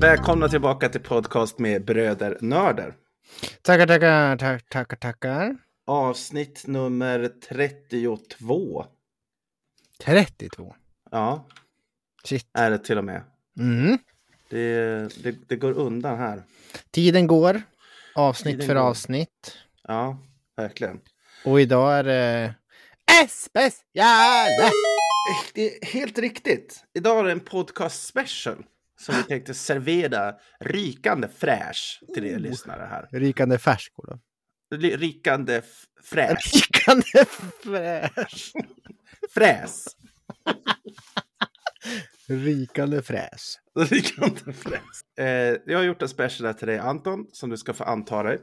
Välkomna tillbaka till podcast med Bröder Nörder. Tackar, tackar, tack, tackar, tackar. Avsnitt nummer 32. 32. Ja, Shit. är det till och med. Mm. Det, det, det går undan här. Tiden går. Avsnitt Tiden för går. avsnitt. Ja, verkligen. Och idag är det... Especiale! Det är helt riktigt. Idag är det en podcast special som vi tänkte servera rykande fräsch till er Oh. lyssnare här. Rykande färskor då. Ry- Rykande f- fräsch. Rykande fräsch. Fräs. Rykande fräs. Rykande fräs. Eh, jag har gjort en special här till dig Anton som du ska få anta dig.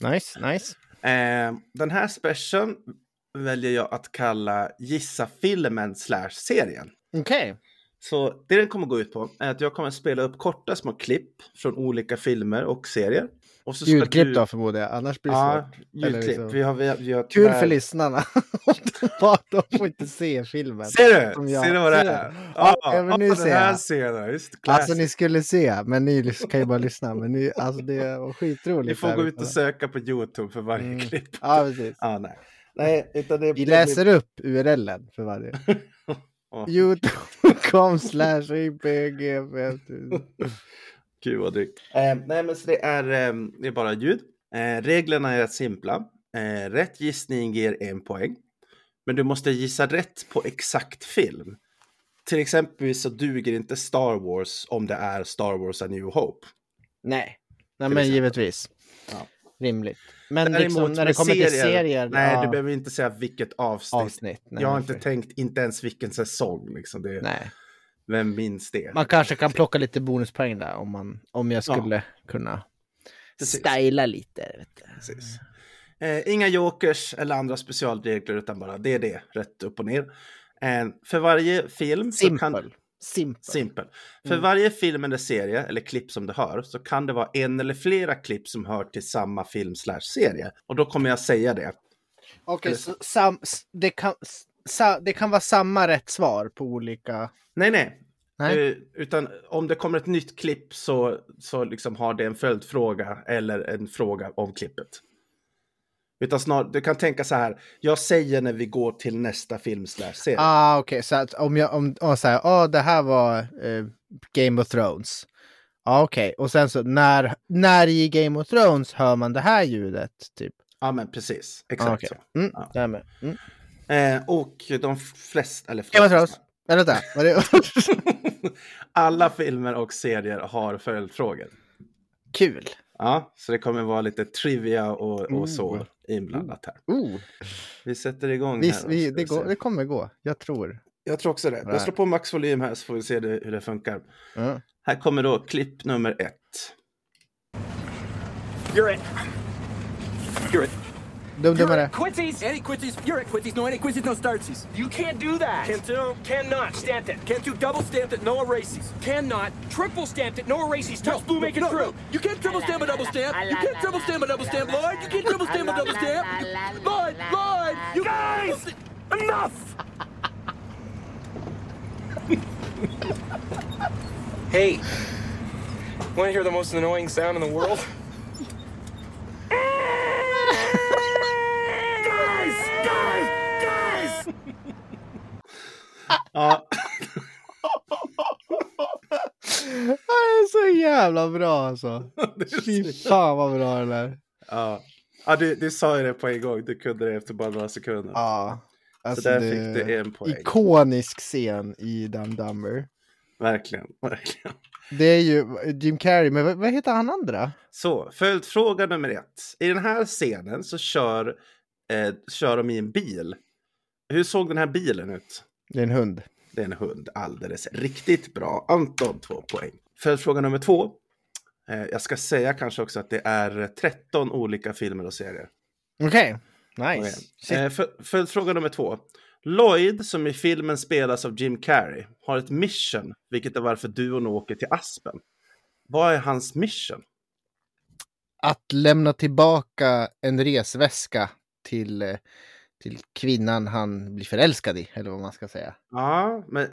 Nice, nice. Eh, den här specialen väljer jag att kalla Gissa filmen slash serien. Okej. Så det den kommer gå ut på är att jag kommer spela upp korta små klipp från olika filmer och serier. Och så Ljudklipp du- då förmodar jag, annars blir det Ja, svårt. ljudklipp. liksom- Vi har, vi har, vi har Kul tyvärr- för lyssnarna. De får inte se filmen. Ser du? Ser du vad det Ser är? Ja, Ja, men nu ja, ser den här jag. scenen. Just, Alltså ni skulle se, men ni kan ju bara lyssna. Men ni, alltså det var skitroligt. Ni får gå ut och söka på YouTube för varje Mm. klipp. Ja, precis. Ja, nej. nej utan det, Vi det läser upp URLen för varje. Youtube.com slash. Gud vad drygt. Eh, nej, men så det är, eh, det är bara ljud. Eh, reglerna är rätt simpla. Eh, rätt gissning ger en poäng. Men du måste gissa rätt på exakt film. Till exempel så duger inte Star Wars om det är Star Wars A New Hope. Nej, nej men exempel. givetvis. Ja. Rimligt. Men Däremot liksom, när det kommer till serier. Nej, ja, du behöver inte säga vilket avsnitt. avsnitt. Nej, jag har inte för- tänkt, inte ens vilken säsong. Liksom. Det, Nej. Vem minns det? Man kanske kan plocka lite bonuspoäng där om, man, om jag skulle kunna Precis. styla lite. Vet du. Precis. Eh, inga jokers eller andra specialregler utan bara det är det, rätt upp och ner. Eh, för varje film så kan... Simpel. Simpel. Simpel. För Mm. varje film eller serie eller klipp som du hör så kan det vara en eller flera klipp som hör till samma film slash serie. Och då kommer jag säga det. Okej, så sam, det, kan, sa, det kan vara samma rätt svar på olika... Nej, nej. Nej. Eh, utan om det kommer ett nytt klipp så, så liksom har det en följdfråga eller en fråga om klippet. Utan snarare, du kan tänka så här, jag säger när vi går till nästa film serie. Ah, okej, så att om jag om, om så här, ah, det här var eh, Game of Thrones. Ja, ah, okej, och sen så när, när i Game of Thrones hör man det här ljudet? Typ. Ja, men precis. Exakt Ah, okej. så. Mm, Ja. Mm. Eh, och de flesta, eller Game of flesta, Thrones. Eller vänta, var det... alla filmer och serier har följdfrågor. Kul. Ja, så det kommer vara lite trivia och, och så inblandat här. Oh, Vi sätter igång vi, här. vi, det, vi går, det kommer gå, jag tror. Jag tror också det. Bra. Jag slår på max volym här så får vi se det, hur det funkar. Ja. Här kommer då klipp nummer ett. You're it. You're it. Dum dummare. Quincy's. Any Quincy's. You're at Quincy's. No any Quincy's. No startsies. You can't do that. Can't do. Cannot. Stamped it. Can't do double stamped it. No erases. Cannot. Triple stamped it. No erases. Touch blue. Make it true. You can't triple stamp a double stamp. You can't triple stamp a double stamp, Lloyd. You can't triple stamp a double stamp. You- Lloyd. Lloyd. You guys. Enough. hey. Want to hear the most annoying sound in the world? Eh! Guys! Guys! Ja, Det är så jävla bra alltså. Fy så- fan vad bra den är. ja. ja du, du sa ju det på en gång. Du kunde det efter bara några sekunder. Ja. Alltså, där det fick du en poäng. Ikonisk scen i Dumb Dumber. Verkligen, verkligen. Det är ju Jim Carrey, men vad heter han andra? Så, följdfråga nummer ett. I den här scenen så kör, eh, kör de i en bil. Hur såg den här bilen ut? Det är en hund. Det är en hund, alldeles riktigt bra. Anton, två poäng. Följdfråga nummer två. Eh, jag ska säga kanske också att det är 13 olika filmer och serier. Okej, nice. Shit. Eh, för, följdfråga nummer två. Lloyd, som i filmen spelas av Jim Carrey, har ett mission, vilket är varför duon åker till Aspen. Vad är hans mission? Att lämna tillbaka en resväska till, eh, till kvinnan han blir förälskad i, eller vad man ska säga. Ja, men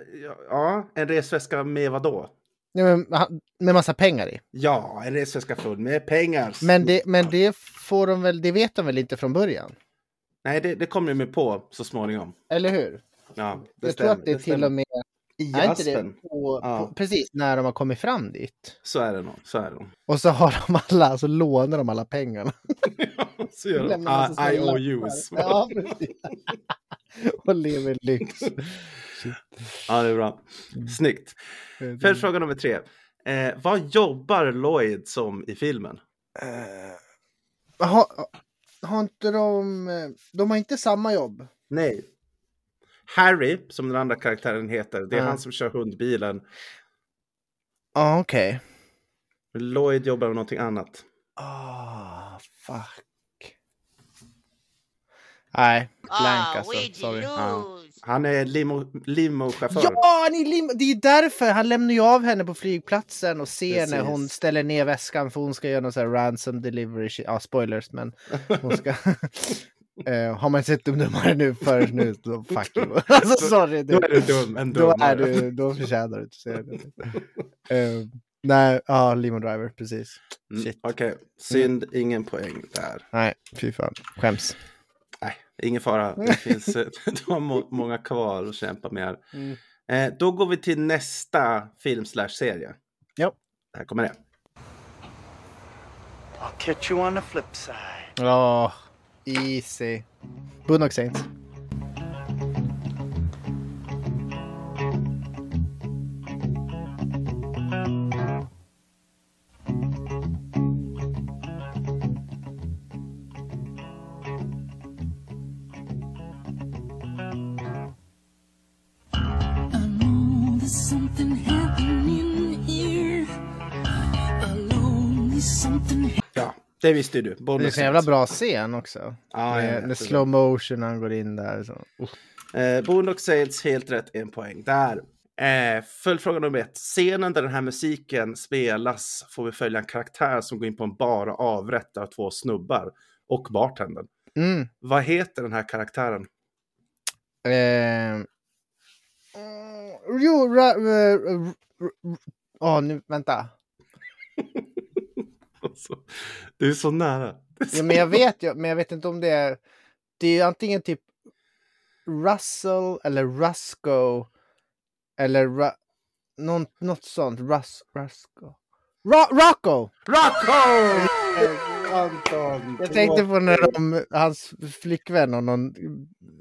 ja, en resväska med vad då? Men, med massa pengar i. Ja, en resväska full med pengar. Men det, men det får de väl, det vet de väl inte från början? Nej, det, det kommer de på så småningom. Eller hur? Ja, det Jag stämmer, tror att det, det till och med i är inte det på, ja. på, precis när de har kommit fram dit. Så är det nog. Så är det nog. Och så har de alla, så lånar de alla pengarna. ja, så gör de. I, I owe yous. Ja, precis. och lever lyx. ja, det är bra. Snyggt. Följdfråga nummer tre. Eh, vad jobbar Lloyd som i filmen? Uh, har, har inte de... De har inte samma jobb. Nej. Harry, som den andra karaktären heter, det är mm. han som kör hundbilen. Ja, ah, okej. Okay. Lloyd jobbar med någonting annat. Ah, oh, fuck. Nej, blank oh, alltså. Sorry. Ja. Han är limo, limochaufför. Ja, han är limo. det är därför han lämnar ju av henne på flygplatsen och ser Precis. när hon ställer ner väskan för hon ska göra någon sån här ransom delivery. Ja, spoilers, men hon ska... Uh, har man sett dumdummare nu förrän nu, då fuck you. alltså sorry. Du, då är du dum ändå. Då, är du, då förtjänar du att se det. Uh, nej, ja, Lemon Driver, precis. Mm, Okej, okay. synd, mm. ingen poäng där. Nej, fy fan. Skäms. Nej, ingen fara. Det finns eh, du har må många kvar att kämpa med. Mm. Eh, då går vi till nästa film slash serie. Ja. Här kommer det. I'll catch you on the flip side. Ja. Oh. Easy. Boondock Saints. Det visste du. Bonus det är så jävla bra scen också. Ja, med, med slow motion när han går in där. Så. Uh. Eh, Boondock Saints helt rätt, en poäng där. Eh, Följdfråga nummer ett. Scenen där den här musiken spelas får vi följa en karaktär som går in på en bar och avrättar två snubbar och bartendern. Mm. Vad heter den här karaktären? Eh, jo, ra, ra, ra, oh, nu, vänta. Alltså, du är så nära. Är så ja, men jag vet ju, men jag vet inte om det är... Det är antingen typ Russell eller Rusco eller Ru, något, något sånt. Rus, Rusco. Ro Rocco! Rocco! Anton. Jag tänkte på när de, hans flickvän och någon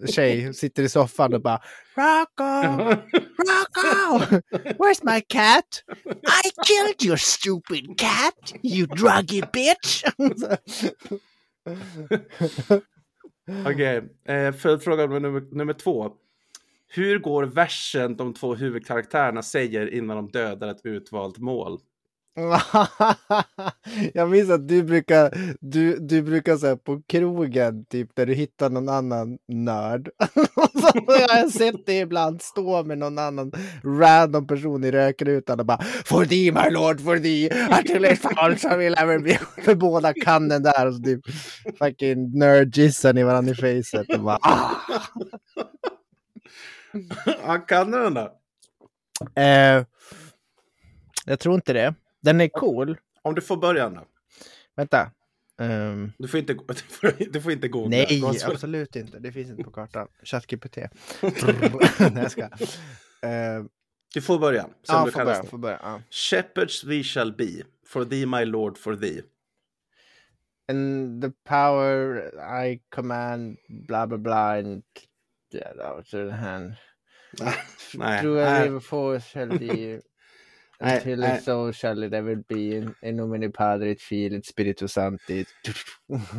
tjej sitter i soffan och bara Rocco! Rocco! Where's my cat? I killed your stupid cat, you druggy bitch! Okej, okay. eh, följdfråga nummer, nummer två. Hur går versen de två huvudkaraktärerna säger innan de dödar ett utvalt mål? jag minns att du brukar, du, du brukar säga på krogen, typ där du hittar någon annan nörd. så jag har sett det ibland stå med någon annan random person i rökrutan och bara For thee my lord, for thee, until it falls I will ever be. För båda kan den där och så typ fucking nerdgissar ni varandra i facet och bara ah. Han kan den då? Eh, jag tror inte det. Den är cool. Om du får börja då. Vänta. Um... Du, får inte, du, får, du får inte googla. Nej, absolut inte. Det finns inte på kartan. ChatGPT. Nej, jag ska. Uh... Du får börja. Sen ja, du får börja, får börja. Ja. Shepherds we shall be, for thee my lord, for thee. And the power I command, bla bla bla, and yeah, to the hand. Nej. Through a river force shall Until nej, so shall it ever be in nomine padre et filet spiritus sancti.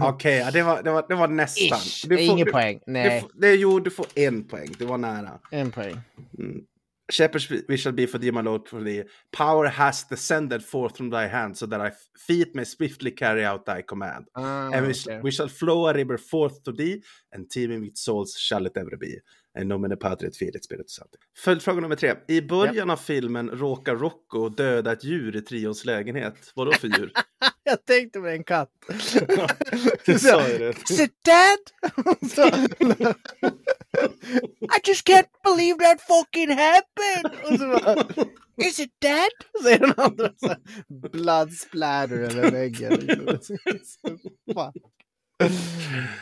Okej, okay, det, var, det, var, det var nästan. Ish, du får, ingen du, poäng. Nej. Du, det, jo, du får en poäng. Det var nära. En poäng. Mm. Shepherds we shall be for thee, my lord, for thee. Power has descended forth from thy hand, so that thy feet may swiftly carry out thy command. Ah, and we, okay. we shall flow a river forth to thee, and teeming with souls shall it ever be. Nomine patria filit spiritus sancti. Följdfråga nummer tre. I början av filmen råkar Rocco döda ett djur i trions lägenhet. Vad då för djur? Jag tänkte med en katt. Du sa ju det. Is it dead? Så, I just can't believe that fucking happened! Och så bara, Is it dead? Säger den andra så här, blood splatter över väggen. liksom. Fuck.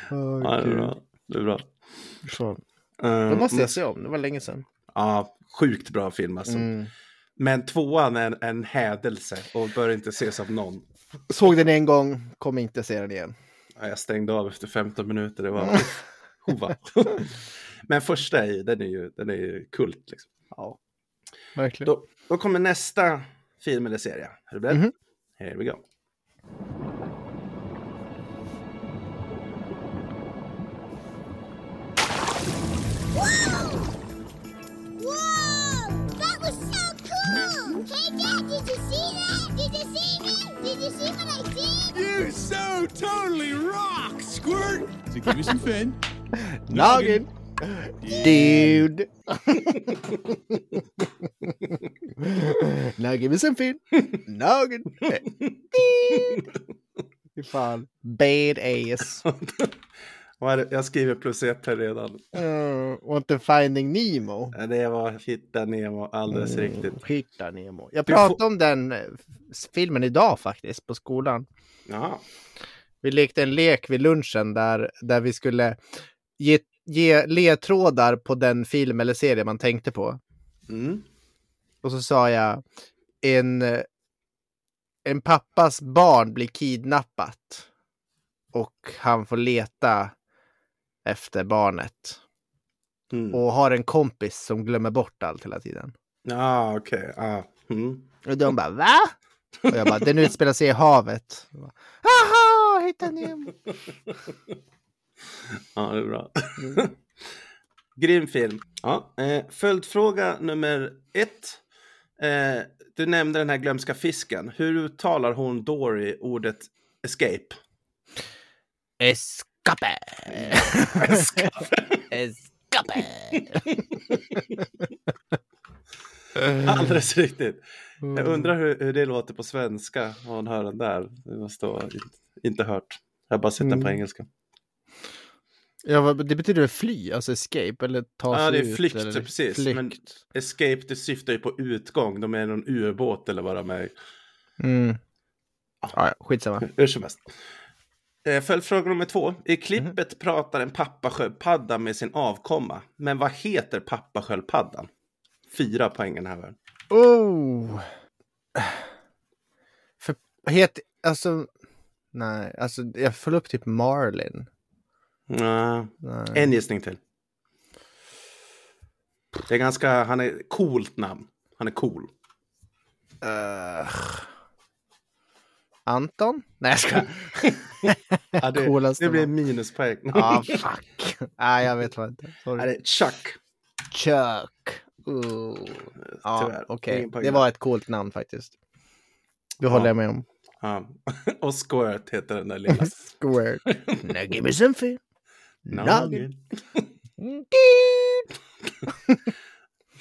Ja, det är bra. Det är bra. Så, Eh, Det måste jag se om, det var länge sedan. Ja, sjukt bra film alltså. Mm. Men tvåan är en, en hädelse och bör inte ses av någon. Såg den en gång, kommer inte se den igen. Ja, Jag stängde av efter 15 minuter, det var hova. Men första är den är ju, den är ju kult. Liksom. Ja, verkligen. Då, då kommer nästa film eller serie. Är du beredd? Mhm. Here we go. Did you see that? Did you see me? Did you see what I did? You so totally rock, Squirt! So give me some fin. Noggin! Dude! now give me some fin. Noggin! Dude! Fy fan. Bad Jag skriver plus ett här redan. Uh, want to finding Nemo. Det var Hitta Nemo, alldeles riktigt. Hitta Nemo. Jag pratade om den eh, filmen idag faktiskt på skolan. Jaha. Vi lekte en lek vid lunchen där, där vi skulle ge, ge ledtrådar på den film eller serie man tänkte på. Mm. Och så sa jag en, eh, en pappas barn blir kidnappat och han får leta efter barnet Mm. och har en kompis som glömmer bort allt hela tiden. Ja, okej. Ja. Mm. Och de bara va? Och jag bara den utspelar sig i havet. Bara, Haha, hitta Nemo. Ja, det är bra. Grym film. Ja, eh, följdfråga nummer ett. Eh, du nämnde den här glömska fisken. Hur uttalar hon Dory ordet escape? Escape! Escape! Alldeles riktigt. Jag undrar hur, hur det låter på svenska. Om man hör den där. Det måste vara inte, hört. Jag har bara sett den på Mm. engelska. Ja, det betyder väl fly, alltså escape eller ta sig Ja, det är ut, flykt, eller precis. Flykt. Men escape, det syftar ju på utgång. De är någon ubåt eller vad de är. Mm. Ja, ja, skitsamma. Hur som helst. Eh, Följdfråga nummer två. I klippet pratar en pappasköldpadda med sin avkomma. Men vad heter pappasköldpaddan? Fyra poäng den här världen. Oh! För, het, alltså, nej, alltså jag föll upp typ Marlin. Ja, Nej. en gissning till. Det är ganska, han är coolt namn. Han är cool. Eh, Anton? Nej, jag ska. Ja, det, det blir minuspoäng. ah, fuck. Nej, jag vet vad inte. Ja, det Sorry. är Chuck. Chuck. Oh. Ja, okej. Poäng Det var ett coolt namn faktiskt. Det håller jag med om. Ja. Och Squirt heter den där lilla. Square. Now give me something. Nugget.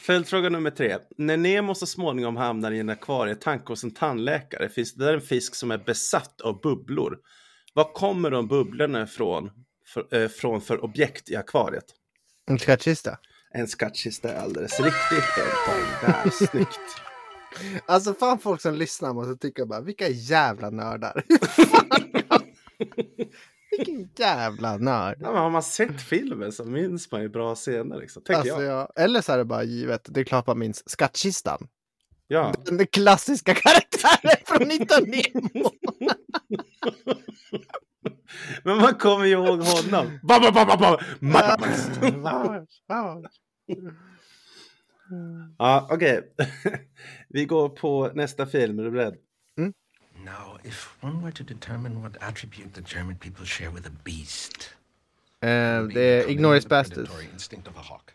Följdfråga nummer tre. När Nemo så småningom hamnar i en akvarietank hos en tandläkare finns det där en fisk som är besatt av bubblor. Var kommer de bubblorna ifrån för, eh, från för objekt i akvariet? En skattkista. En skattkista är alldeles riktigt. En där, snyggt. Alltså fan folk som lyssnar måste tycka bara vilka jävla nördar. Vilken jävla nörd. Ja, men har man sett filmen så minns man ju bra scener. Liksom, Alltså, jag. Eller så är det bara givet. Det är klart man minns skattkistan. Ja. Den klassiska karaktären från 19 Nemo. Men man kommer ju ihåg honom. Ba, ba, ba, ba, ba. Max. Ja, okej. Vi går på nästa film. Är du beredd? Now, if one were to determine what attribute the German people share with a beast, be the Ignoris the Bastards. instinct of a hawk.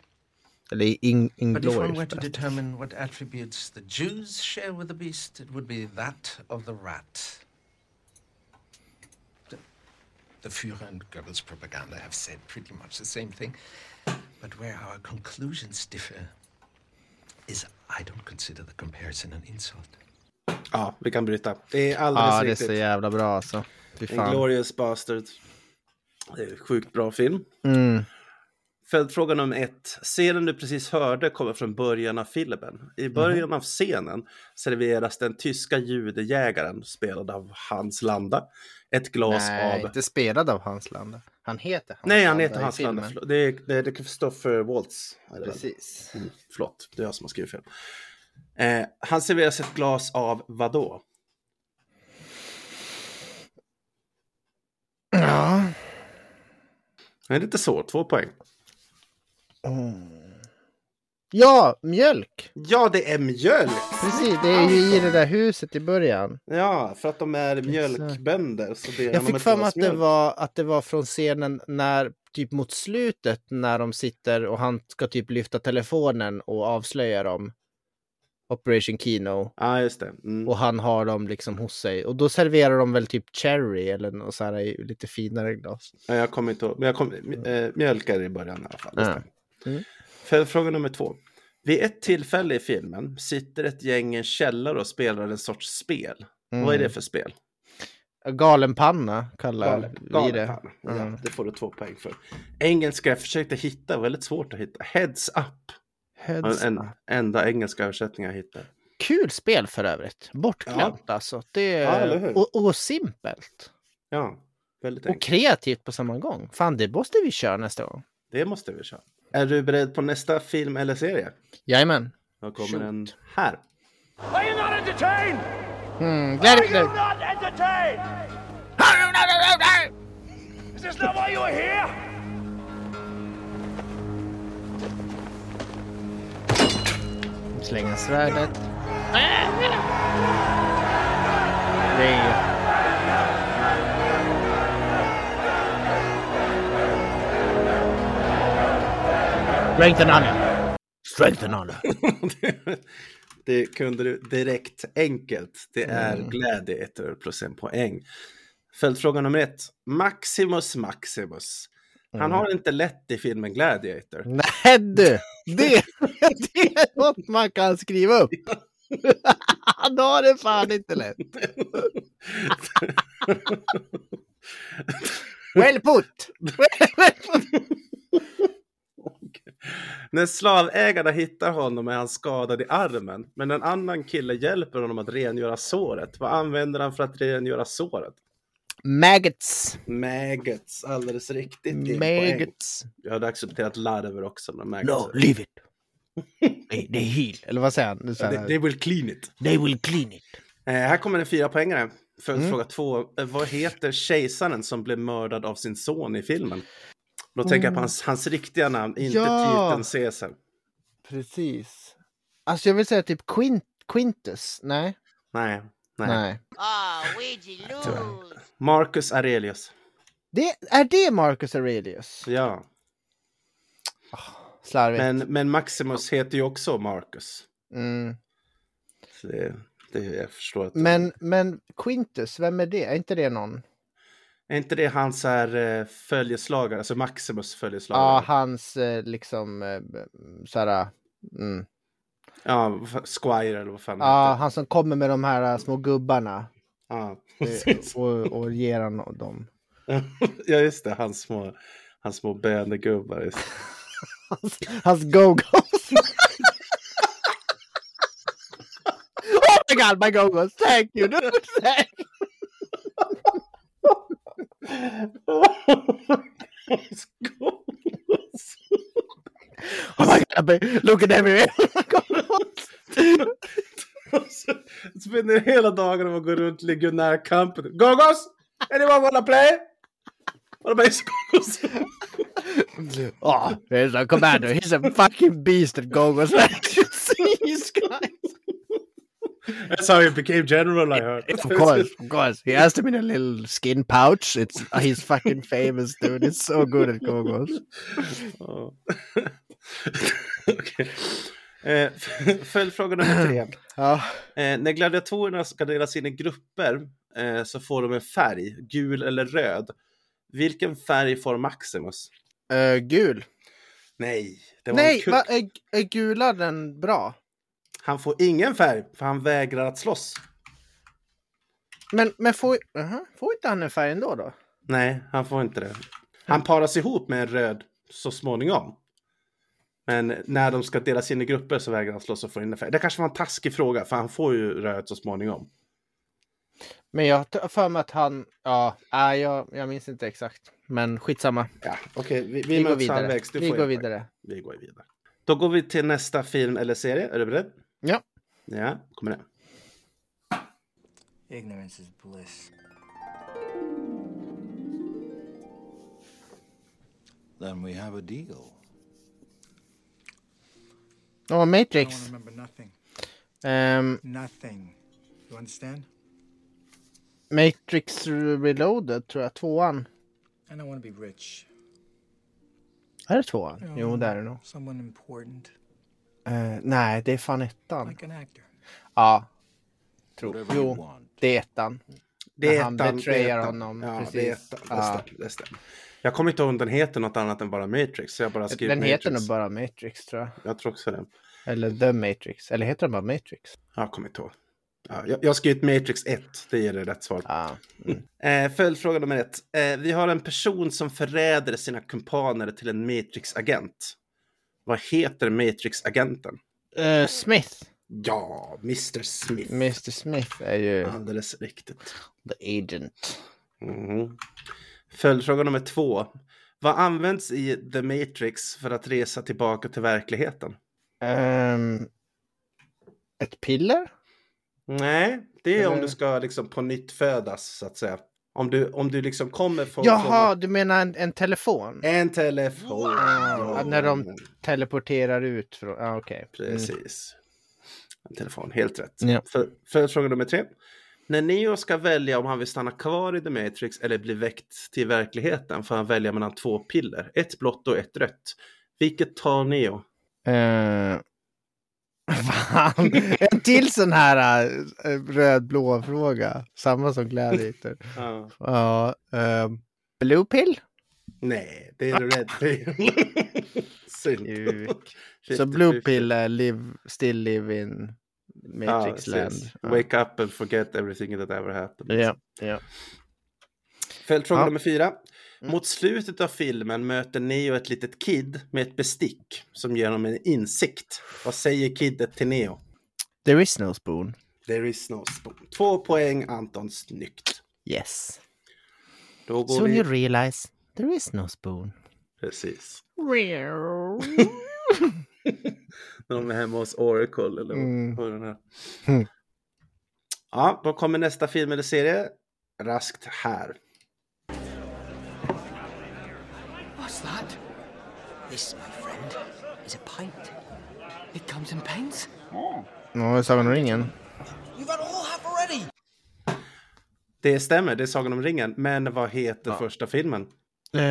Eller in, But if one were to determine what attributes the Jews share with the beast, it would be that of the rat. The, the Führer and Goebbels propaganda have said pretty much the same thing. But where our conclusions differ is I don't consider the comparison an insult. Ja, vi kan bryta. Det är alldeles Ja, det är riktigt. så jävla bra alltså. Inglourious Bastard. Det är en sjukt bra film. Mm. Följdfråga nummer ett. Scenen du precis hörde kommer från början av filmen. I början av scenen serveras den tyska judejägaren, spelad av Hans Landa, ett glas Nej, av... inte spelad av Hans Landa. Han heter Hans Nej, han Landa heter Hans Landa. Det är, det är Christopher Waltz. Precis. Mm, förlåt, det är jag som har skrivit fel. Eh, han serveras ett glas av vadå? Ja. Det är lite svårt, två poäng. ja, mjölk! Ja, det är mjölk! Precis, det är ju i det där huset i början. Ja, för att de är mjölkbönder. Så ber Jag fick för mig att det, var, att det var från scenen när, typ mot slutet, när de sitter och han ska typ lyfta telefonen och avslöja dem. Operation Kino. Ja, just det. Mm. Och han har dem liksom hos sig. Och då serverar de väl typ cherry eller något så här i lite finare glas. Ja, jag kommer inte ihåg. Men jag kom, äh, mjölk är det i början i alla fall. Ja. Mm. Följdfråga nummer två. Vid ett tillfälle i filmen sitter ett gäng i en källare och spelar en sorts spel. Mm. Vad är det för spel? Galenpanna kallar vi det. Ja, Mm. det får du två poäng för. Engelska jag försökte hitta, väldigt svårt att hitta. Heads up. Heads En enda engelska översättning jag hittade. Kul spel för övrigt. Bortglömt alltså. Det Ja, eller hur? och, och simpelt. Ja, väldigt Och enkelt. kreativt på samma gång. Fan, det måste vi köra nästa gång. Det måste vi köra. Är du beredd på nästa film eller serie? Jajamän. Då kommer Shoot. den här. Are you not entertained? Mm, Are you glädje. not entertained? Is this not why you are here? Slänga svärdet. Det är... Strength and honor. Strength and honor. det kunde du direkt enkelt. Det är Mm. Gladiator plus en poäng. Följdfråga nummer ett. Maximus Maximus. Han Mm. har inte lätt i filmen Gladiator. Nej du! Det, det är något man kan skriva upp. Han har det fan inte lätt. Well put! Well put. När slavägarna hittar honom är han skadad i armen, men en annan kille hjälper honom att rengöra såret. Vad använder han för att rengöra såret? Maggots. Maggots, alldeles riktigt. Maggots. Jag hade accepterat larver också. Men maggots. No, leave it. They, they heal. Eller vad säger han? Här, they, they will clean it. they will clean it. Eh, här kommer en fyra poängare. Följdfråga Mm. två. Eh, vad heter kejsaren som blev mördad av sin son i filmen? Då tänker jag på hans, hans riktiga namn, inte. Ja. titeln Caesar. Precis. Alltså jag vill säga typ Quint Quintus. Nej. Nej, nej. Nej. Oh, Ouija lose. Marcus Aurelius. Det, är det Marcus Aurelius? Ja, Slarvigt. men, men Maximus heter ju också Marcus. Mm. Så det, det, jag förstår att... Men, men Quintus, vem är det? Är inte det någon? Är inte det hans här, eh, följeslagare, alltså Maximus Ja, följeslagare? hans eh, liksom eh, såhär... Mm. Ja, Squire eller vad fan Ja, han som kommer med de här eh, små gubbarna Ja, precis. och, och ger han dem. ja, just det. Hans små, hans små bönegubbar. Hans, hans go-go's. oh my god, my go-go's! Thank you! dude. Thank you. Oh my god, I've been looking everywhere! Spenderar hela dagen och går runt legionärkampen. Gogos! Anyone wanna play? What about Gogos? oh, there's a commander. He's a fucking beast at go-go's. Guys. That's how he became general, I heard. Of course, of course. He has them in a little skin pouch. It's he's fucking famous, dude. It's so good at go-go's. Ja. Oh. Eh, Följdfråga nummer tre. Ja. Eh, när gladiatorerna ska delas in i grupper eh, så får de en färg, gul eller röd. Vilken färg får Maximus? Eh, gul. Nej, det var en Nej, kuck. va, är, är gula den bra? Han får ingen färg för han vägrar att slåss. Men, men får, aha, får inte han en färg ändå då? Nej, han får inte det. Han paras ihop med en röd så småningom. Men när de ska delas in i grupper så vägrar han slåss och får in en färg. Det kanske var en taskig fråga för han får ju röd så småningom. Men jag har för mig att han, ja, nej, jag, jag minns inte exakt. Men skitsamma. Ja, okej, vi, vi, Vi går vidare. halvvägs. Du Vi går vidare. Vi går vidare. Då går vi till nästa film eller serie. Är du beredd? Ja. Ja, kommer det. Ignorance is bliss. Then we have a deal. I don't Matrix. remember nothing. Ehm, Nothing. You understand? Matrix Reloaded tror jag, tvåan. I don't want to be rich. Är det tvåan? Jo, det är det nog. Someone important. Eh, nej, det är fan ettan. Like an actor. Ja. Tror. You Jo, det är ettan. Det är han ettan, betrayar det är ettan. honom, Ja, precis. det är ettan. Det, Ja. stämmer, det stämmer. Jag kommer inte ihåg om den heter något annat än bara Matrix. Så jag bara skriver Den Matrix. heter nog bara Matrix tror jag. Jag tror också det. Eller The Matrix. Eller heter den bara Matrix? Jag kommer inte ihåg. Ja, jag, jag har skrivit Matrix 1. Det ger det rätt svar. Ja. Eh, följdfråga nummer ett. Eh, vi har en person som förräder sina kumpaner till en Matrix-agent. Vad heter Matrix-agenten? Eh, Smith. Ja, Mr. Smith. Mr Smith är ju Alldeles riktigt. the agent. Mhm. Följdfråga nummer två. Vad används i The Matrix för att resa tillbaka till verkligheten? Ehm, ett piller? Nej, det är om Eller- du ska liksom på nytt födas så att säga. Om du, om du liksom kommer från... Jaha, du menar en, en telefon? Från en telefon. Ah, när de teleporterar ut från... Ah, okej. Mm. Precis. En telefon, helt rätt. Ja. Följdfråga nummer tre. När Neo ska välja om han vill stanna kvar i The Matrix eller bli väckt till verkligheten får han välja mellan två piller. Ett blått och ett rött. Vilket tar Neo? Eh, fan, en till sån här uh, röd-blå fråga. Samma som Gladiator. Ja. Ja, ehm, blue pill? Nej, det är Red Pill. Så 50-50. blue pill är live, still live Matrix land. precis. Ja. Wake up and forget everything that ever happened. Ja, ja. Följdfråga Ja. nummer fyra. Mm. Mot slutet av filmen möter Neo ett litet kid med ett bestick som ger honom en insikt. Vad säger kidet till Neo? There is no spoon. There is no spoon. Två poäng Anton, snyggt. Yes. Då går Soon vi... you realize there is no spoon. Precis. När de är hemma hos Oracle eller Mm. vad den är. Mm. Ja, då kommer nästa film eller serie. Raskt här. What's that? This, my friend, is a pint. It comes in pints. Ja, Sagan om ringen. You've had a whole half already. Det stämmer, det är Sagan om ringen. Men vad heter första filmen? Eh,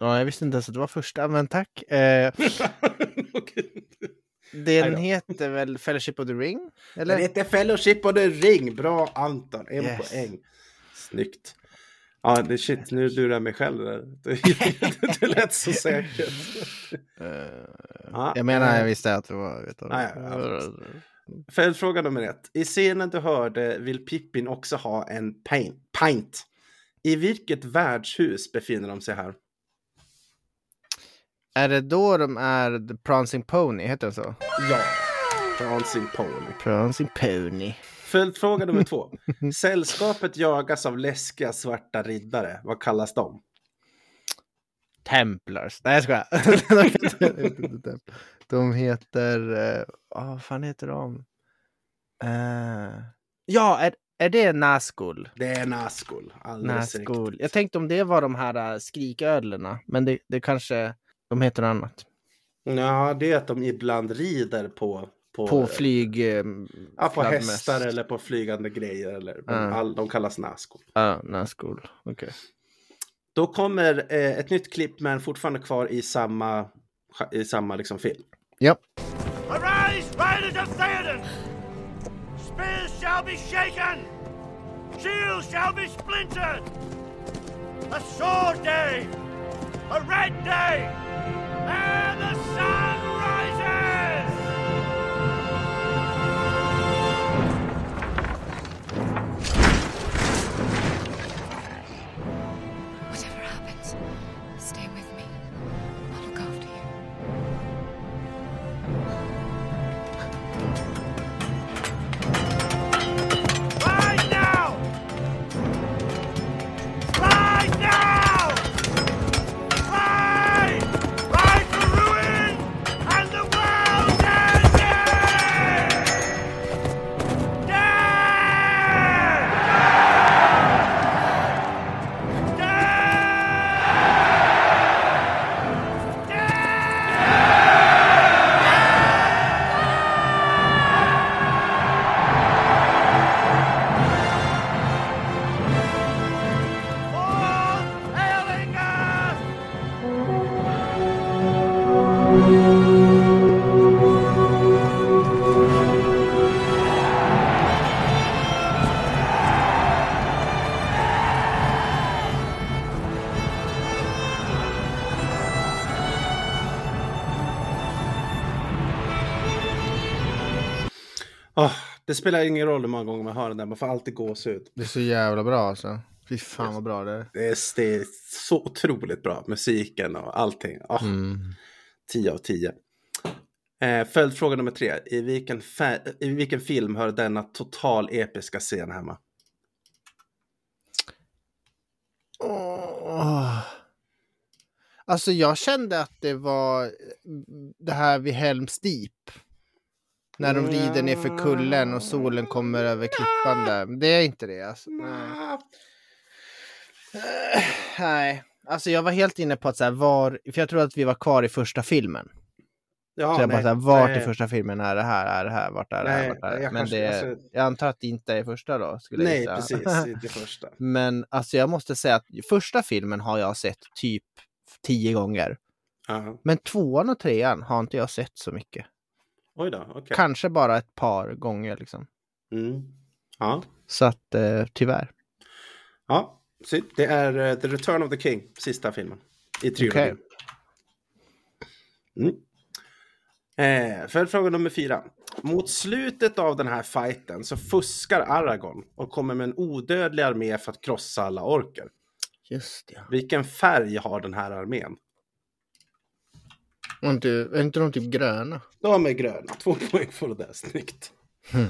ja, jag visste inte ens att det var första, men tack. Eh, Okej. Den heter väl Fellowship of the Ring? Eller? Den heter Fellowship of the Ring. Bra Anton, en Yes. poäng. Snyggt. Ja, det shit, nu lurar jag mig själv där. Det, det lät så säkert. Ja, Jag menar, jag visste att det var... Vet du. Ja. Följdfråga nummer ett. I scenen du hörde vill Pippin också ha en pint. I vilket värdshus befinner de sig här? Är det då de är The Prancing Pony? Heter den så? Ja. Prancing Pony. Prancing Pony. Följdfråga nummer två. Sällskapet jagas av läskiga svarta riddare. Vad kallas de? Templars. Nej, jag skojar. de heter... eh, ah, vad fan heter de? Eh, ja, är, är det Nazgul? Det är Nazgul. Nazgul. Jag tänkte om det var de här uh, skriködlorna, men det, det kanske... De heter något annat. Ja, det är att de ibland rider på... På, På flyg... eh, ja, på fladdermöss. hästar eller på flygande grejer. Eller, Ja. all, de kallas Nazgul. Ja, Nazgul. Okej. Då kommer eh, ett nytt klipp men fortfarande kvar i samma, i samma liksom film. Ja. Arise, riders of Theoden! Spears shall be shaken! Shields shall be splintered! A sword day! A red day! And the sun det spelar ingen roll hur många gånger man hör den där, man får alltid gåshud. Det är så jävla bra alltså. Fy fan vad bra det är. Det är, det är så otroligt bra, musiken och allting. Åh, Mm. 10 av 10. Eh, följdfråga nummer tre. I vilken, I vilken film hör denna total episka scen hemma? Åh. Alltså jag kände att det var det här vid Helms Deep. När de rider ner för kullen och solen kommer över klippan där. Men Det är inte det alltså. Nej. Nej, alltså jag var helt inne på att så här, var, för jag tror att vi var kvar i första filmen. Ja, så jag bara nej, så här, vart nej. i första filmen är det här, är det här, vart är det här, vart är det? jag Men kanske- det, alltså- jag antar att det inte är första då, skulle jag Nej, gissa. precis. Det första. Men alltså jag måste säga att första filmen har jag sett typ tio gånger. Ja. Men tvåan och trean har inte jag sett så mycket. Oj då, okej. Kanske bara ett par gånger liksom. Mm. Ja. Så att eh, tyvärr. Ja, det är eh, The Return of the King, sista filmen i trilogin. Okej. Mm. Eh, Följdfråga nummer fyra. Mot slutet av den här fighten så fuskar Aragorn och kommer med en odödlig armé för att krossa alla orker. Just det. Vilken färg har den här armén? Och inte, är inte de typ gröna? De är gröna. Två poäng för det där. Snyggt. Hmm.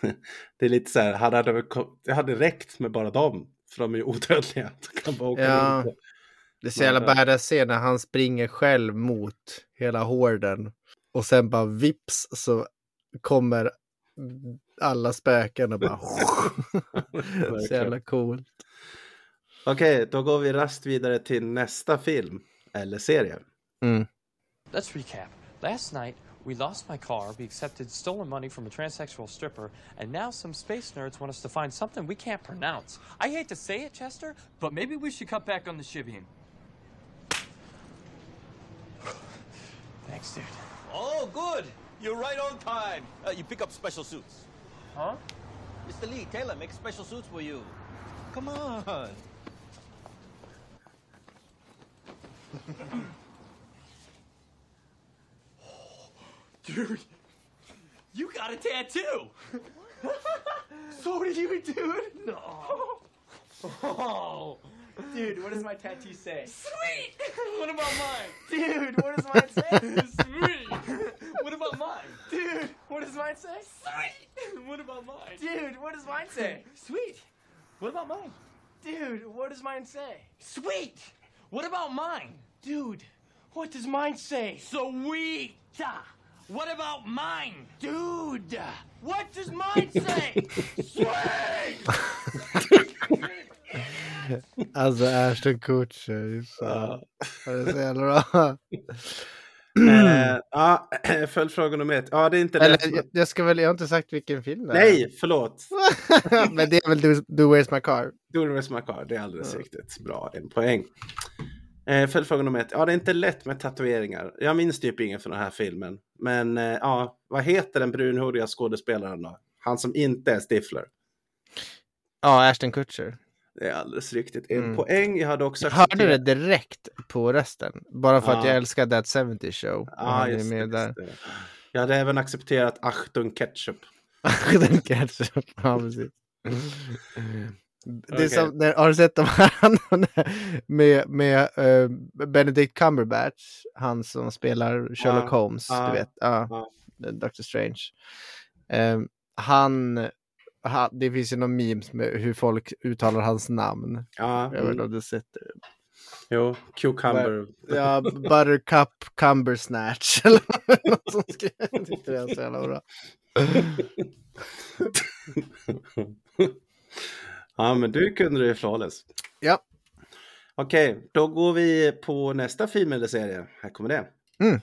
det är lite så här, hade det, det hade räckt med bara dem. För de är ju odödliga. Då kan man åka Ja. runt. Det är så jävla Ja. badass scen när han springer själv mot hela horden. Och sen bara vips så kommer alla spöken och bara... så jävla coolt. Okej, då går vi rast vidare till nästa film. Eller serie. Mm. Let's recap. Last night, we lost my car, we accepted stolen money from a transsexual stripper, and now some space nerds want us to find something we can't pronounce. I hate to say it, Chester, but maybe we should cut back on the shivvying. Thanks, dude. Oh, good. You're right on time. Uh, you pick up special suits. Huh? Mr. Lee, Taylor make special suits for you. Come on. Dude, you got a tattoo! so did you, dude? No. Oh. Dude, what does my tattoo say? Sweet! What about mine? Dude, what does mine say? Sweet! What about mine? Dude, what does mine say? Sweet! What about mine? Dude, what does mine say? Sweet! What about mine? Dude, what does mine say? Sweet! What about mine? Dude, what does mine say? Sweet! What about mine? Dude, what does mine say? Sweet! Alltså Ashton Kutcher. fan. Det är så jävla bra. Eh, ja, följdfråga nummer ett. Ja, det är inte. Eller jag, jag ska väl, jag har inte sagt vilken film det är. Nej, förlåt. Men det är väl Do, Do Where's My Car? Do Where's My Car, det är alldeles riktigt. Bra, en poäng. Eh, Följdfråga nummer ett. Ja, det är inte lätt med tatueringar. Jag minns typ ingen från den här filmen. Men eh, ja, vad heter den brunhåriga skådespelaren då? Han som inte är Stifler. Ja, Ashton Kutcher. Det är alldeles riktigt. En Mm. poäng. Jag hade också Hörde du det accepterat- direkt på rösten? Bara för att Ja. jag älskar That 70 Show. Ja, just där. just det. Jag hade även accepterat Achtung Ketchup. Den ketchup. Ja, precis. Det är Okej. som, när, har du sett de här med, med eh, Benedict Cumberbatch? Han som spelar Sherlock Ja, Holmes, ja, du vet. Ja, Dr. Strange. Eh, han, ha, det finns ju någon memes med hur folk uttalar hans namn. Ja, Jag vet mm. inte om du sett det. Jo, Cucumber. Ja, Buttercup Cumbersnatch. Eller något som skrev. Jag tyckte det var så jävla bra. ja, men du kunde det flawless. Ja. Okej, då går vi på nästa film eller serie. Här kommer det. Mm.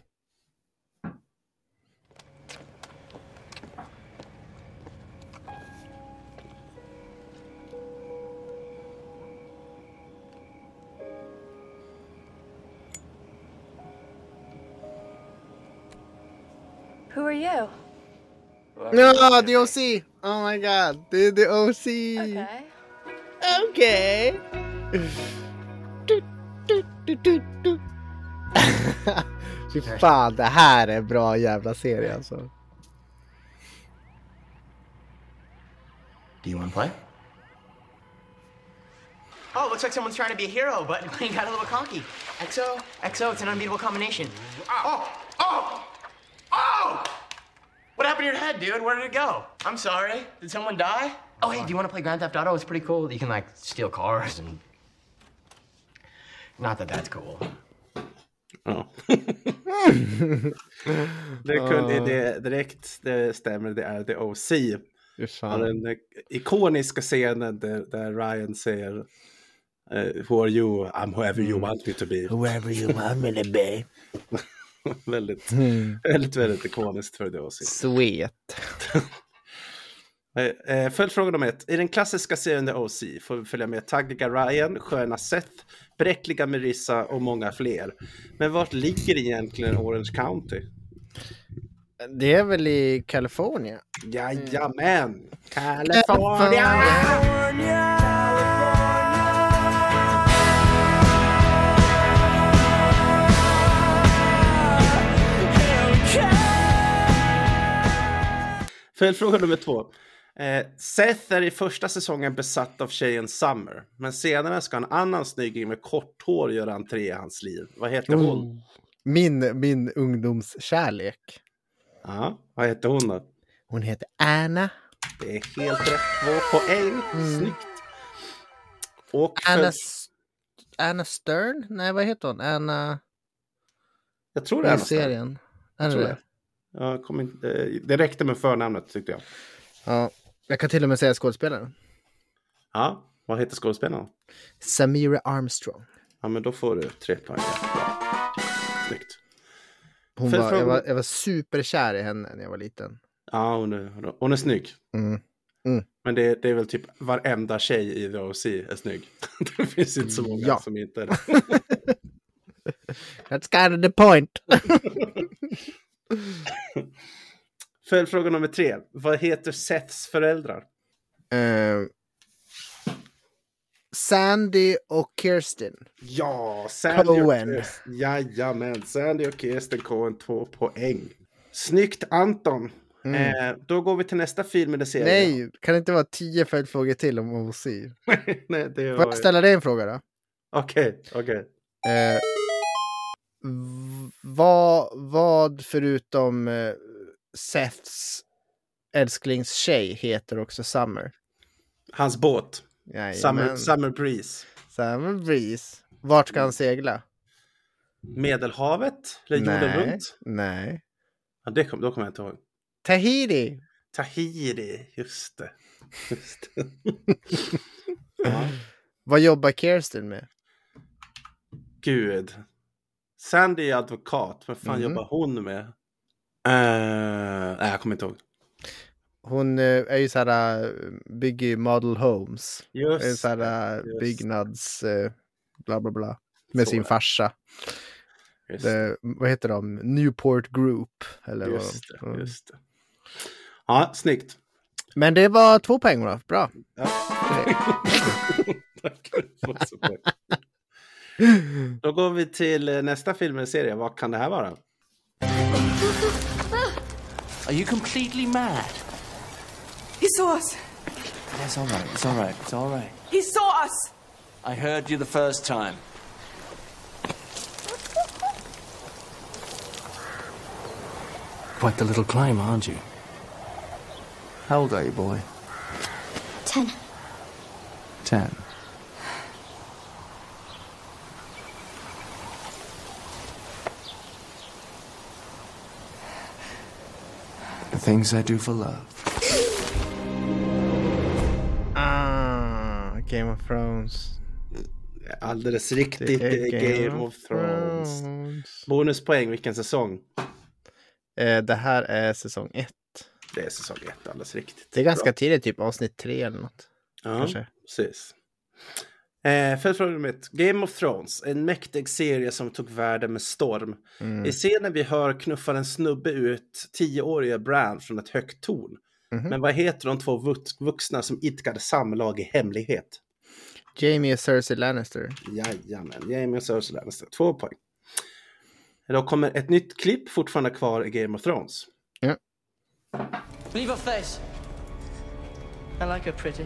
Who are you? Ja, The OC! Oh my god, det är The OC! Okay. Okej! Du, du, du, du, du. Fy fan, det här är en bra jävla serie alltså. Do you want to play? Oh, looks like someone's trying to be a hero, but he got a little conky. XO, XO, it's an unbeatable combination. Oh, oh, oh! What happened to your head, dude? Where did it go? I'm sorry. Did someone die? Oh, hey, do you want to play Grand Theft Auto? It's pretty cool. You can like steal cars and. Not that that's cool. Ja. det kunde det direkt, det stämmer, det är The OC. Fan. den ikoniska scenen där, där Ryan säger eh, Who are you? I'm whoever you want me to be. Whoever you want me to be. väldigt, Mm. väldigt, väldigt ikoniskt för The OC. Sweet. Eh, eh, Följdfråga nummer ett. I den klassiska serien The OC får vi följa med taggiga Ryan, sköna Seth, bräckliga Marissa och många fler. Men vart ligger egentligen Orange County? Det är väl i Kalifornien? Jajamän! California! Följdfråga nummer två. Eh, Seth är i första säsongen besatt av tjejen Summer, men senare ska en annan snygging med kort hår göra entré i hans liv. Vad heter hon? Oh. Min, min ungdomskärlek. Ja, vad heter hon då? Hon heter Anna. Det är helt rätt. Två poäng. Mm. Snyggt. Och Anna, Anna Stern? Nej, vad heter hon? Anna... Jag tror det är Anna Stern. serien. Jag Är tror det det. Jag kom inte, det räckte med förnamnet tyckte jag. Ja. Jag kan till och med säga skådespelaren. Ja, vad heter skådespelaren? Samira Armstrong. Ja, men då får du tre poäng. Snyggt. Hon var, jag, var, jag var superkär i henne när jag var liten. Ja, hon är, hon är snygg. Mm. Mm. Men det, det är väl typ varenda tjej i The OC är snygg. det finns inte så många Ja. som inte är det. That's kind of the point. Följdfråga nummer tre. Vad heter Seths föräldrar? Eh, Sandy och Kirsten. Ja, Sandy och Cohen. Kirsten. Jajamän, Sandy och Kirsten Cohen, två poäng. Snyggt Anton. Mm. Eh, då går vi till nästa film eller serie. Nej, kan det inte vara tio följdfrågor till om OC? Nej, det Får jag ställa dig en fråga då? Okej, okej. Eh, v- vad, vad förutom eh, Seths älsklingstjej heter också Summer? Hans båt. Jajamän. Summer, Summer Breeze. Summer Breeze. Vart ska han segla? Medelhavet? Eller jorden Nej, runt? nej. Ja, det kom, då kommer jag inte ihåg. Tahiti. Tahiri, just det. Just det. ja, Vad jobbar Kirsten med? gud. Sandy är advokat. Vad fan Mhm. jobbar hon med? Eh, nej, jag kommer inte ihåg. Hon eh, är ju så här, eh, bygger ju model homes. Just är så här, just byggnads, bla bla bla. Med Så sin det. farsa. Det, vad heter de? Newport Group. Eller vad Just de- det, just det. Ja, snyggt. Men det var två poäng då. Bra. Ja. Då går vi till nästa film eller serie. Vad kan det här vara? Are you completely mad? He saw us. That's all right. It's all right. It's all right. He saw us. I heard you the first time. Quite the little climb, aren't you? How old are you, boy? Ten. Ten. The things I do for love. Ah, Game of Thrones. Alldeles riktigt. Det är Game of Thrones. Bonuspoäng, vilken säsong? Eh, det här är säsong ett. Det är säsong ett, alldeles riktigt. Det är ganska Bra. tidigt, typ avsnitt tre eller något. Ja, Kanske. precis. Eh, Följdfråga nummer ett. Game of Thrones, en mäktig serie som tog världen med storm. Mm. I scenen vi hör knuffar en snubbe ut tioåriga Bran från ett högt torn. Mhm. Men vad heter de två vux- vuxna som idkade samlag i hemlighet? Jamie och Cersei Lannister. Jajamän, Jamie och Cersei Lannister. Två poäng. Då kommer ett nytt klipp fortfarande kvar i Game of Thrones. Ja. Leave her face. I like her pretty.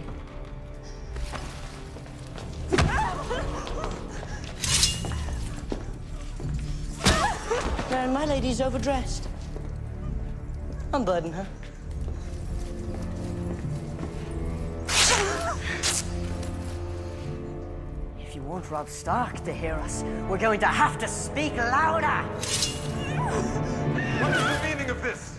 Man, my lady's overdressed. I'm Unburden her. If you want Rob Stark to hear us, we're going to have to speak louder. What is the meaning of this?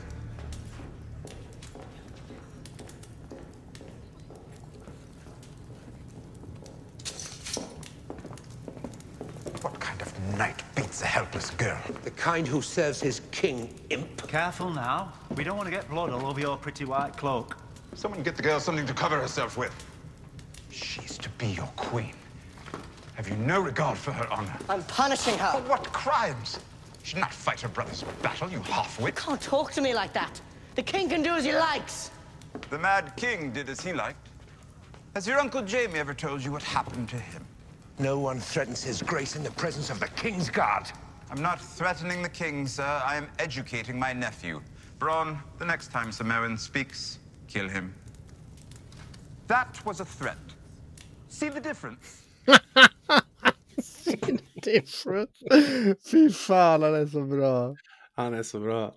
What kind of knight beats a helpless girl? The kind who serves his king, imp. Careful now. We don't want to get blood all over your pretty white cloak. Someone get the girl something to cover herself with. She's to be your queen. Have you no regard for her honor? I'm punishing her. For what crimes? She should not fight her brother's battle, you half-wit. You Can't talk to me like that. The king can do as he likes. The Mad King did as he liked. Has your Uncle Jamie ever told you what happened to him? No one threatens his grace in the presence of the king's guard. I'm not threatening the king, sir. I am educating my nephew. Braun, the next time Sir Merwin speaks, kill him. That was a threat. See the difference? Different. Fy fan, han är så bra. Han är så bra.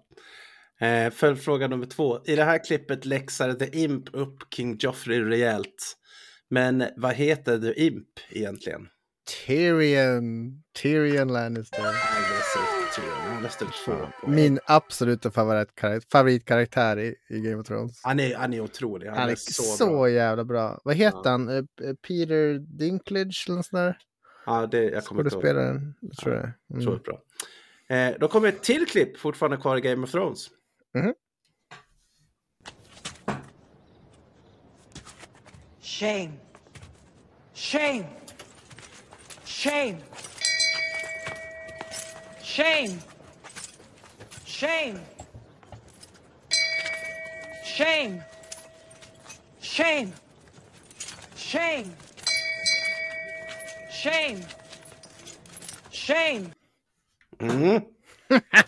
Eh, Följdfråga nummer två. I det här klippet läxar The Imp upp King Joffrey rejält. Men vad heter The Imp egentligen? Tyrion. Tyrion Lannister. Min absoluta favoritkaraktär, favoritkaraktär i, i Game of Thrones. Han är, han är otrolig. Han, Han är så, bra. jävla bra. Vad heter Ja. han? Eh, eh, Peter Dinklage eller något sånt där? Ja, det, jag kommer inte ihåg. Skådespelaren. Jag tror det. Mm. Otroligt bra. Eh, då kommer ett till klipp, fortfarande kvar i Game of Thrones. Mhm. Shame. Shame. Shame. Shame. Shame. Shame. Shame. Shame. Shame. Shame. Mm.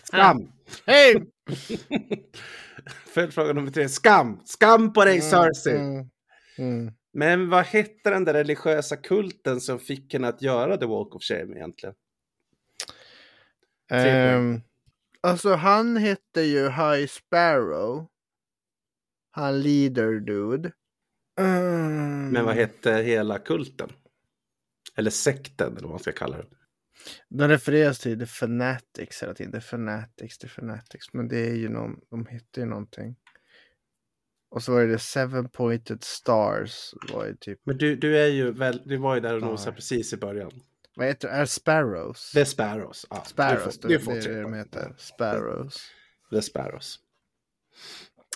Skam! Hej! Följdfråga nummer tre. Skam! Skam på dig, Cersei! Mm. Mm. Men vad hette den där religiösa kulten som fick henne att göra The Walk of Shame egentligen? Ehm, alltså han hette ju High Sparrow. Han leader dude. Mm. Men vad hette hela kulten? Eller sekten, eller vad man ska kalla det. De refereras till The Fanatics hela tiden. The Fanatics, The Fanatics. Men det är ju någon, de heter ju någonting. Och så var det Seven Pointed Stars. Var typ, Men du, du är ju väl, du var ju där och nosade precis i början. vad heter det? Är Sparrows? The Sparrows. Ja, Sparrows, får, du får det är det de heter. Sparrows. The Sparrows.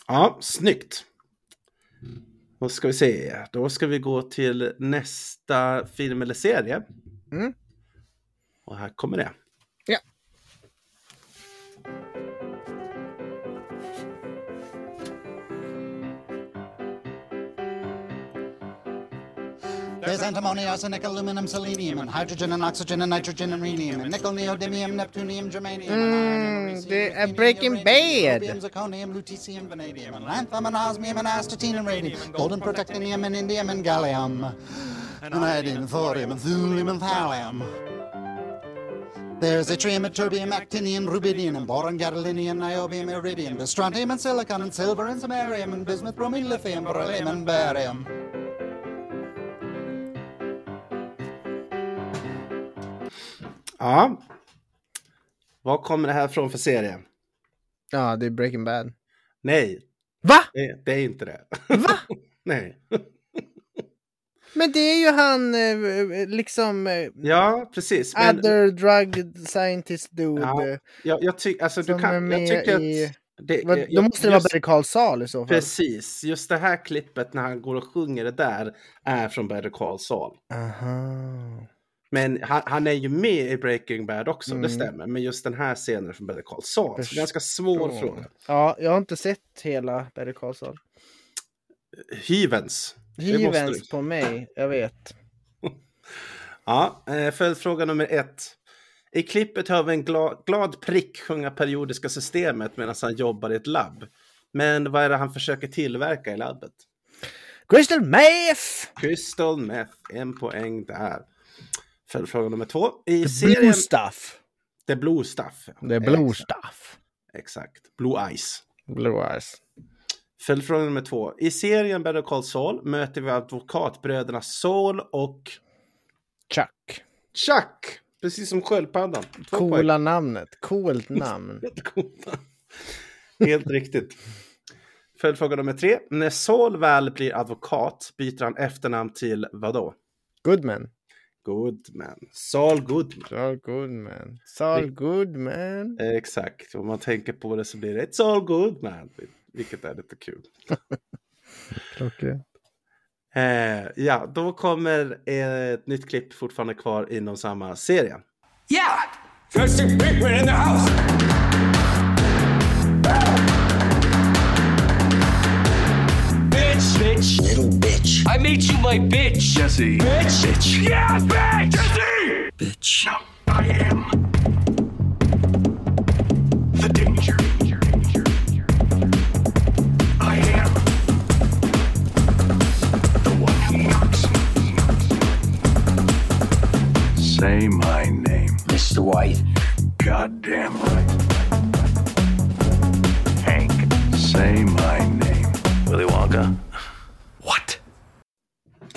Ja, snyggt. Då ska vi se. Då ska vi gå till nästa film eller serie. Mm. Och här kommer det. Ja. There's antimony, arsenic, aluminum, selenium, and hydrogen and oxygen and nitrogen and rhenium, and nickel, neodymium, neptunium, germanium, and iron, and Mm, ruthenium, det Breaking uranium, Bad. Zirconium, lutetium, vanadium, and lanthanum, and osmium, and astatine, and radium, golden protactinium, and indium, and gallium, and iodine, thorium, and thulium, and thallium. There's yttrium, ytterbium, actinium, rubidium, and boron, gadolinium, niobium, iridium, and strontium, and silicon, and silver, and samarium, and bismuth, bromine, lithium, beryllium, and barium. Ja. Vad kommer det här från för serie? Ja, det är Breaking Bad. Nej. Va? Det, det är inte det. Va? Nej. Men det är ju han eh, liksom... eh, Ja, precis. Men, Other drug scientist dude. ja, eh, jag, jag, tyck, alltså, du kan, jag tycker i- att... Det, Vad- Då måste det vara just- Better Call Saul i så fall. Precis, just det här klippet när han går och sjunger det där är från Better Call Saul. Aha. Men han, han är ju med i Breaking Bad också, Mm. det stämmer. Men just den här scenen från Better Call Saul. Så ganska svår Förstår. fråga. Ja, jag har inte sett hela Better Call Saul. Hyvens. Du. på mig, jag vet. Ja, eh, följdfråga nummer ett. I klippet hör vi en glad, glad prick sjunga periodiska systemet medan han jobbar i ett labb. Men vad är det han försöker tillverka i labbet? Crystal meth! Crystal meth, en poäng där. Följdfråga nummer två. I The serien... blue stuff. The blue stuff. The blue Exakt. stuff. Exakt. Blue eyes. Blue eyes. Följdfråga nummer två. I serien Better Call Saul möter vi advokatbröderna Saul och Chuck. Chuck. Precis som sköldpaddan. Två poäng. Coola namnet. Coolt namn. Helt riktigt. Följdfråga nummer tre. När Saul väl blir advokat byter han efternamn till vadå? Goodman. Goodman. Saul Goodman. Saul Goodman. Saul Goodman. Exakt. Om man tänker på det så blir det ett Saul Goodman. Vilket är lite kul. Klockrent. Eh, ja, då kommer ett nytt klipp fortfarande kvar inom samma serie. Yeah! Trusty Pinkman in the house! Bitch! Bitch! Little bitch. I made you my bitch! Jesse. Bitch! Bitch! Yeah, bitch! Jesse! Bitch. No, I am. The danger. I am. The one who knocks. Say my name. Mr. White. Goddamn right. Hank. Say my name. Willy Wonka.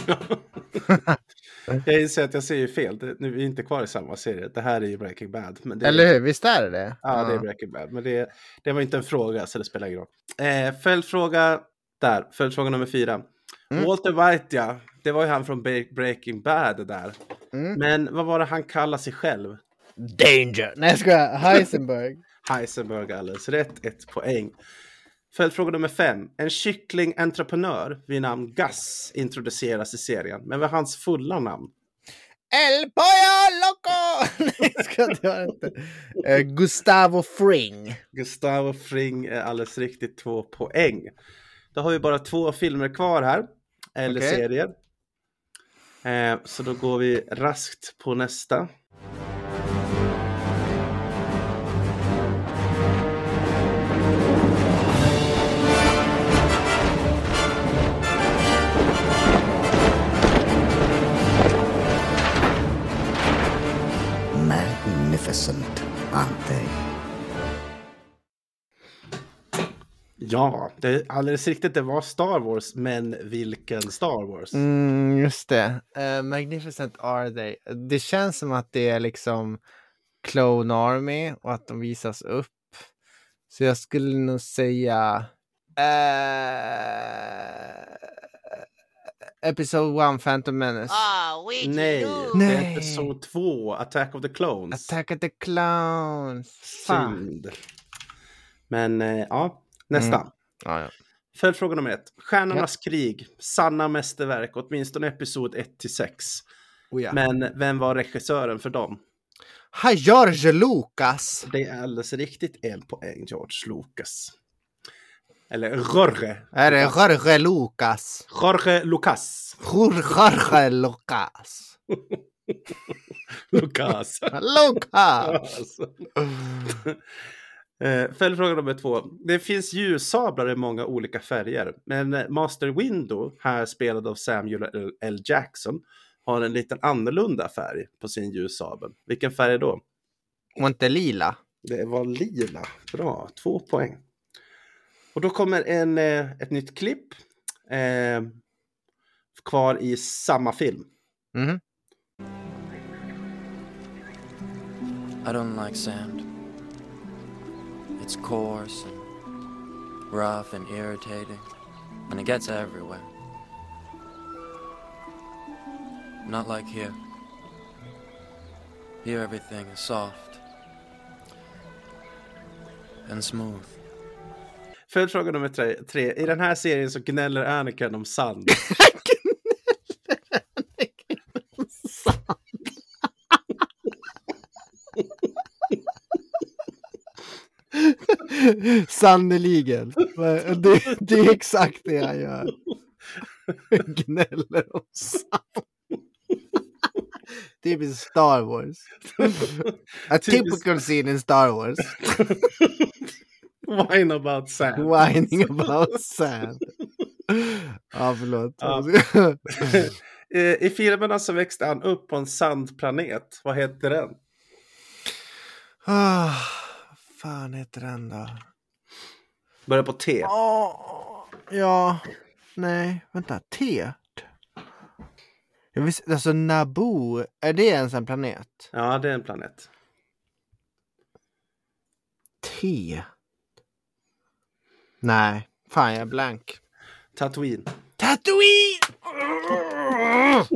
Jag inser att jag säger fel. Det, nu är vi inte kvar i samma serie. Det här är ju Breaking Bad. Det, Eller hur? Visst är det det? Ja, det är Breaking Bad. Men det, det var inte en fråga, så det spelar ingen roll. Eh, följdfråga där. Följdfråga nummer fyra. Mm. Walter White, ja. Det var ju han från Breaking Bad det där. Mm. Men vad var det han kallade sig själv? Danger! Nej, jag skojar. Heisenberg. Heisenberg alldeles rätt. Ett poäng. Följdfråga nummer fem. En kycklingentreprenör vid namn Gus introduceras i serien. Men vad är hans fulla namn? El Pollo Loco! Nej, ska det inte. Eh, Gustavo Fring. Gustavo Fring är alldeles riktigt två poäng. Då har vi bara två filmer kvar här. Eller Okej. serier. Eh, så då går vi raskt på nästa. Magnificent, aren't they? Ja, det är alldeles riktigt. Det var Star Wars, men vilken Star Wars? Mm, just det. Eh, Magnificent are they. Det känns som att det är liksom Clone Army och att de visas upp. Så jag skulle nog säga eh, Episode 1 Phantom Menace. Nej, det Nej. är episod 2, Attack of the Clones. Attack of the. Fan. Synd. Men eh, ja, nästa. Mm. Ja, ja. Följdfråga nummer ett. Stjärnornas krig, sanna mästerverk, åtminstone episod 1 till 6. Oh ja. Men vem var regissören för dem? Ha, George Lucas. Det är alldeles riktigt en poäng, George Lucas. Eller Jorge. Är det Jorge Lucas? Jorge Lucas. Jorge Lucas. Lucas. Lucas. Eh, Följdfråga nummer två. Det finns ljussablar i många olika färger. Men Master Window, här spelad av Samuel L. Jackson, har en liten annorlunda färg på sin ljussabel. Vilken färg då? Och inte lila. Det var lila. Bra, två poäng. Och då kommer en, eh, ett nytt klipp. Eh, kvar i samma film. Mhm. I don't like sand. It's coarse and rough and irritating, and it gets everywhere. Not like here. Here everything is soft and smooth. Följdfråga nummer tre, tre. I den här serien så gnäller Anakin om sand. Sannerligen. Det, det är exakt det han gör. Gnäller om sand. Typiskt Star Wars. A typical scene in Star Wars. Whine about sand. Whining about sand. Ja, förlåt. Ja. Eh, I filmerna så växte han upp på en sandplanet. Vad heter den? Ah, fan heter den då? Börjar på T. Åh, ja, nej, vänta, T. Jag visste, alltså Naboo, är det ens en planet? Ja, det är en planet. T. Nej, fan jag är blank. Tatooine. Tatooine!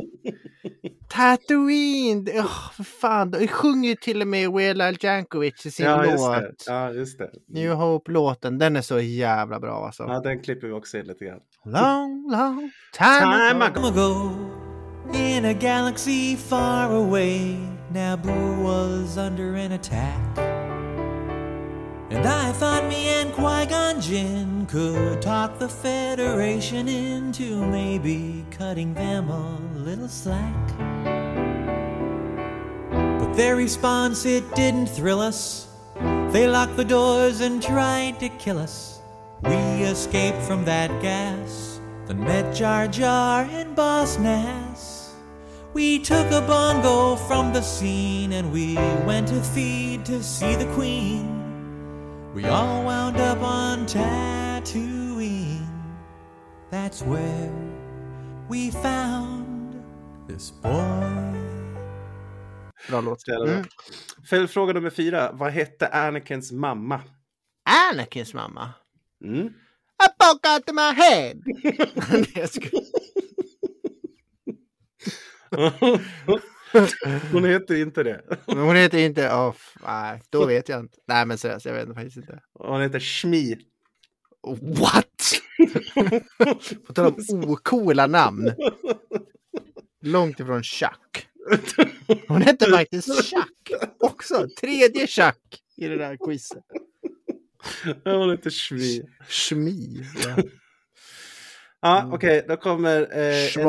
Tatooine! Oh, för fan, de sjunger ju till och med Wela Jankovic i sin Ja, just låt. det. Ja, just det. New Hope-låten, den är så jävla bra alltså. Ja, den klipper vi också in lite grann. Long, long time, Time ago. ago. In a galaxy far away, Naboo was under an attack. And I thought me and Qui Gon Jinn could talk the Federation into maybe cutting them a little slack. But their response, it didn't thrill us. They locked the doors and tried to kill us. We escaped from that gas, then met Jar Jar and Boss Nass. We took a bongo from the scene and we went to feed to see the Queen. We all wound up on Tatooine. That's where we found this boy. Bra låt. Mm. Följdfråga nummer fyra. Vad hette Anakins mamma? Anakins mamma? Mm. I poke out my head! Nej, jag skojar. Hon heter inte det. Men hon heter inte... Oh, nej, då vet jag inte. Nej, men seriöst, jag vet faktiskt inte. Hon heter Shmi. What? På tal om ocoola namn. Långt ifrån Chuck. Hon hette faktiskt Chuck också. Tredje Chuck i det där quizet. Hon heter Shmi. Shmi. Ja. Ja, okej, då kommer... Eh, en-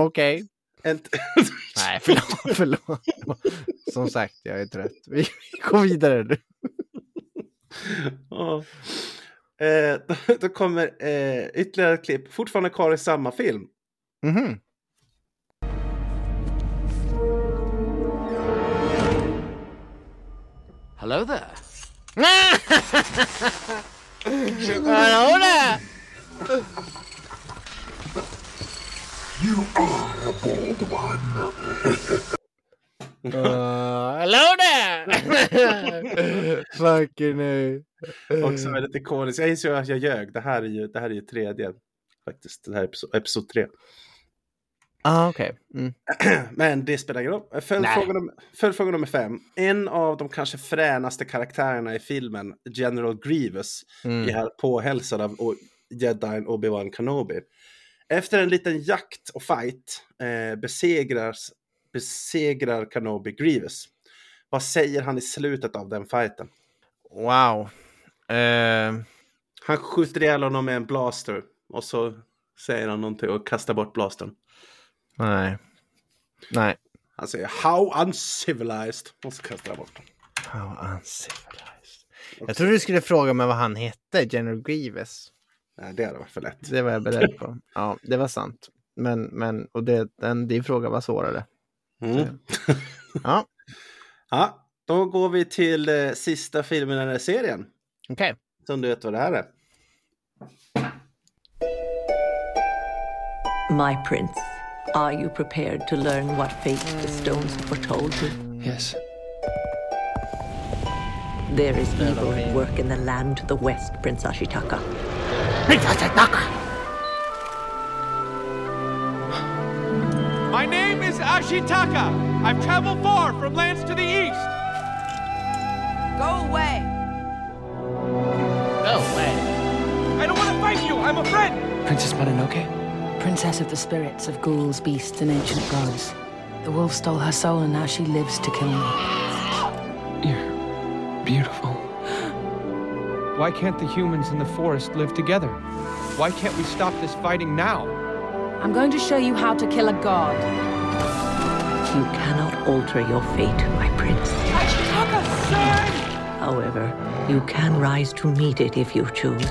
Nej, förlåt, förlåt. Som sagt, jag är trött. Vi går vidare nu. Ja. Eh, då, då kommer eh, ytterligare ett klipp, fortfarande kvar i samma film. Mhm. Hello there. Hallå där! You are a bold one. Uh, Hallå där! Fucking nej. Också väldigt ikoniskt. Jag inser att jag ljög. Det här är ju, det här är ju tredje. Faktiskt, det här är episod, episod tre. Ah, okej. Mm. Men det spelar ingen roll. Följdfråga nummer, följdfråga nummer fem. En av de kanske fränaste karaktärerna i filmen, General Grievous, Mm. är här påhälsad av jedin Obi-Wan Kenobi. Efter en liten jakt och fight eh, besegrar, besegrar Kenobi Grievous. Vad säger han i slutet av den fighten? Wow. Eh, Han skjuter ihjäl honom med en blaster. Och så säger han någonting och kastar bort blastern. Nej. Nej. Han säger How uncivilized. Och så kastar han bort den. How uncivilized. Jag trodde du skulle fråga mig vad han hette, General Grievous. Nej, det hade varit för lätt. Det var jag beredd på. Ja, det var sant. Men, men och det, den, din fråga var svårare. Mm. Ja. Ja, då går vi till eh, sista filmen i den här serien. Okej. Som du vet vad det här är. My prince, are you prepared to learn what fate the stones foretold you? Yes. There is evil at work in the land to the west, Prince Ashitaka. My name is Ashitaka. I've traveled far from lands to the east. Go away. No way. I don't want to fight you. I'm a friend. Princess Mononoke? Princess of the spirits of ghouls, beasts, and ancient gods. The wolf stole her soul and now she lives to kill me. You're beautiful. Why can't the humans in the forest live together? Why can't we stop this fighting now? I'm going to show you how to kill a god. You cannot alter your fate, my prince. Ashitaka, son! However, you can rise to meet it if you choose.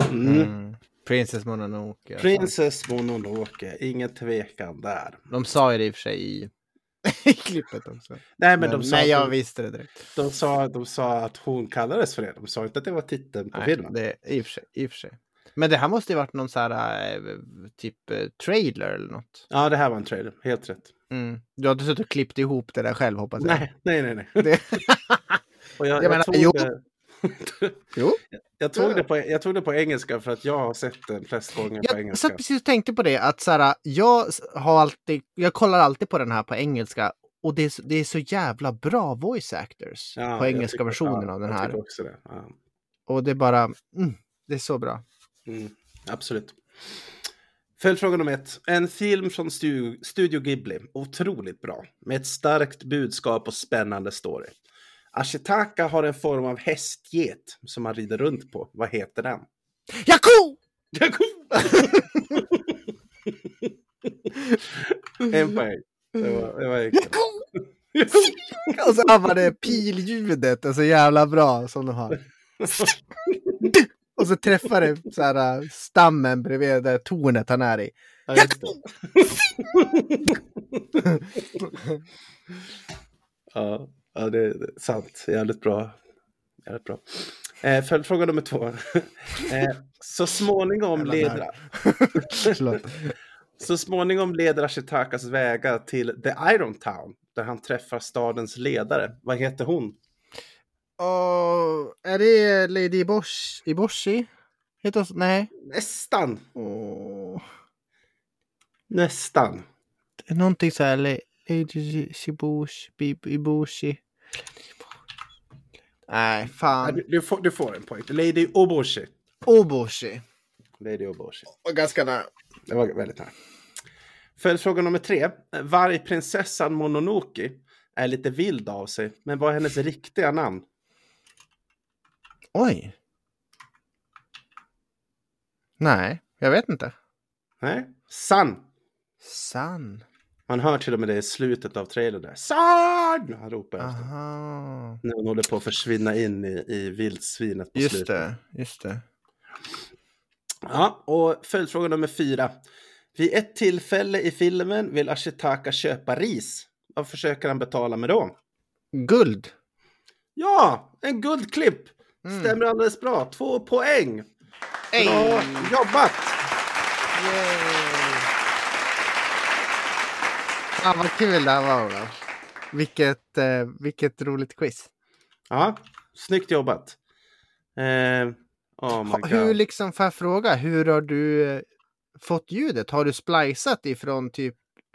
Mm. Princess Mononoke. Princess Mononoke, ingen tvekan där. De sa ju det i och för sig i, i klippet också. Nej, men de sa nej, jag de- visste det direkt. De sa, de sa att hon kallades för det. De sa inte att det var titeln på Nej, filmen. det, i, och sig, I och för sig. Men det här måste ju varit någon så här eh, typ eh, trailer eller något. Ja, det här var en trailer. Helt rätt. Mm. Du har inte suttit och klippt ihop det där själv hoppas jag. Nej, nej, nej. nej. Det... Och jag, Jag jag, menar, jo. det, Jo. Jag, tog det på, jag tog det på engelska för att jag har sett den flest gånger på Jag engelska. satt precis och tänkte på det att så här, jag har alltid, jag kollar alltid på den här på engelska och det är, så- det är så jävla bra voice actors Ja, på jag engelska tycker- versionen ja, av den jag här. det. Ja. Och det är bara, mm, det är så bra. Mm, absolut. Följdfråga nummer ett. En film från Studio, Studio Ghibli. Otroligt bra. Med ett starkt budskap och spännande story. Ashitaka har en form av hästget som man rider runt på. Vad heter den? Yaku! Yaku! en poäng. Det var, det var. Och så man det pilljudet, är så jävla bra som de har. Och så träffar det så här, äh, stammen bredvid det tornet han är i. Ja, ja, ja, det är sant. Jävligt bra. Jävligt bra. Eh, Följdfråga nummer två. eh, så småningom leder... Så småningom leder Ashitakas vägar till The Iron Town där han träffar stadens ledare. Vad heter hon? Och är det Lady Bosch, Iboshi? Heter hon så? Nej. Nästan. Åh. Nästan. Det är någonting så här. Lady Shibushi, Iboshi. Nej, fan. Du, du, får, du får en poäng. Lady Oboshi. Oboshi. Lady Oboshi. Och ganska nära. Det var väldigt nära. Följdfråga nummer tre. Vargprinsessan Mononoke är lite vild av sig, men vad är hennes riktiga namn? Oj. Nej, jag vet inte. Nej? San. San. Man hör till och med det i slutet av trailern där. San! Han ropar efter. Aha. När hon håller på att försvinna in i, i vildsvinet på Just slutet. det, just det. Ja, och följdfråga nummer fyra. Vid ett tillfälle i filmen vill Ashitaka köpa ris. Vad försöker han betala med då? Guld. Ja, en guldklipp. Mm. Stämmer alldeles bra. Två poäng. Bra jobbat! Fan vad kul det här var. Vilket, eh, vilket roligt quiz. Ja, snyggt jobbat. Eh, oh hur liksom, får jag fråga, hur har du eh, fått ljudet? Har du splicat ifrån typ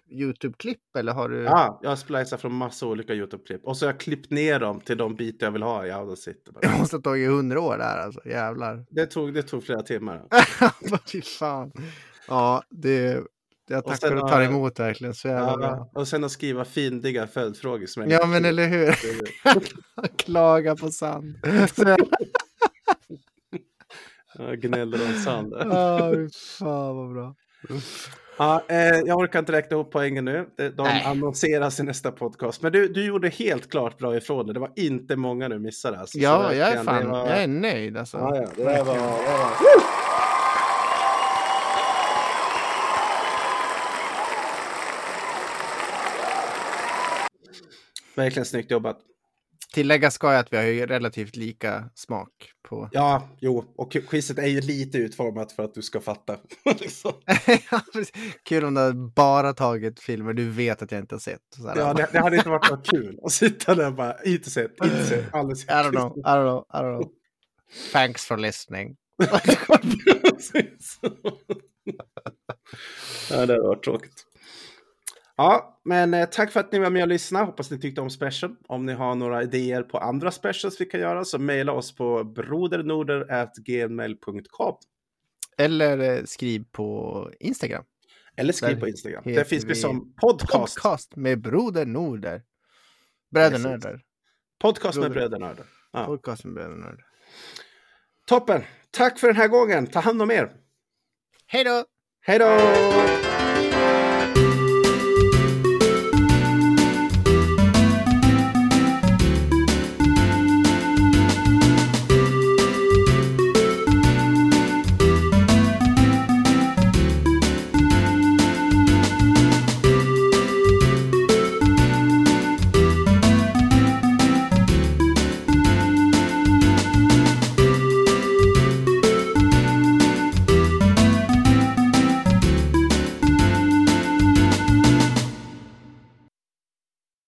YouTube-klipp eller har du? Ja, jag har splicat från massa olika YouTube-klipp. Och så har jag klippt ner dem till de bitar jag vill ha i Audacity. Det måste ha tagit hundra år där alltså, jävlar. Det tog, det tog flera timmar. Fy fan. Ja, det, jag Och tackar sen och tar emot verkligen. Så bra. Ja, och sen att skriva fyndiga följdfrågor. Som Ja, men eller hur? Klaga på sand. Gnäller om sand. Ja, fy fan vad bra. Ja, eh, jag orkar inte räkna ihop poängen nu. De, Nej. annonseras i nästa podcast. Men du, du gjorde helt klart bra ifrån det. Det var inte många du missade. Alltså. Så Ja, jag är fan, var- jag är nöjd alltså. Ja, ja, det var... Det var... Verkligen snyggt jobbat. Tillägga ska jag att vi har ju relativt lika smak på... Ja, jo, och quizet är ju lite utformat för att du ska fatta. liksom. Kul om du hade bara tagit filmer du vet att jag inte har sett. Så Ja, det, det hade inte varit något kul att sitta där och bara, inte sett, inte sett, aldrig sett. I don't know, I don't know, I don't know. Thanks for listening. ja, det var tråkigt. Ja, men eh, tack för att ni var med och lyssnade. Hoppas ni tyckte om special. Om ni har några idéer på andra specials vi kan göra så mejla oss på brodernorder.gmail.com. Eller eh, skriv på Instagram. Eller skriv Där på Instagram. Där finns vi som podcast. Podcast med Broder Norder. Brödernördar. Podcast med Brödernördar. Ja. Podcast med Brödernördar. Toppen! Tack för den här gången. Ta hand om er. Hej då! Hej då!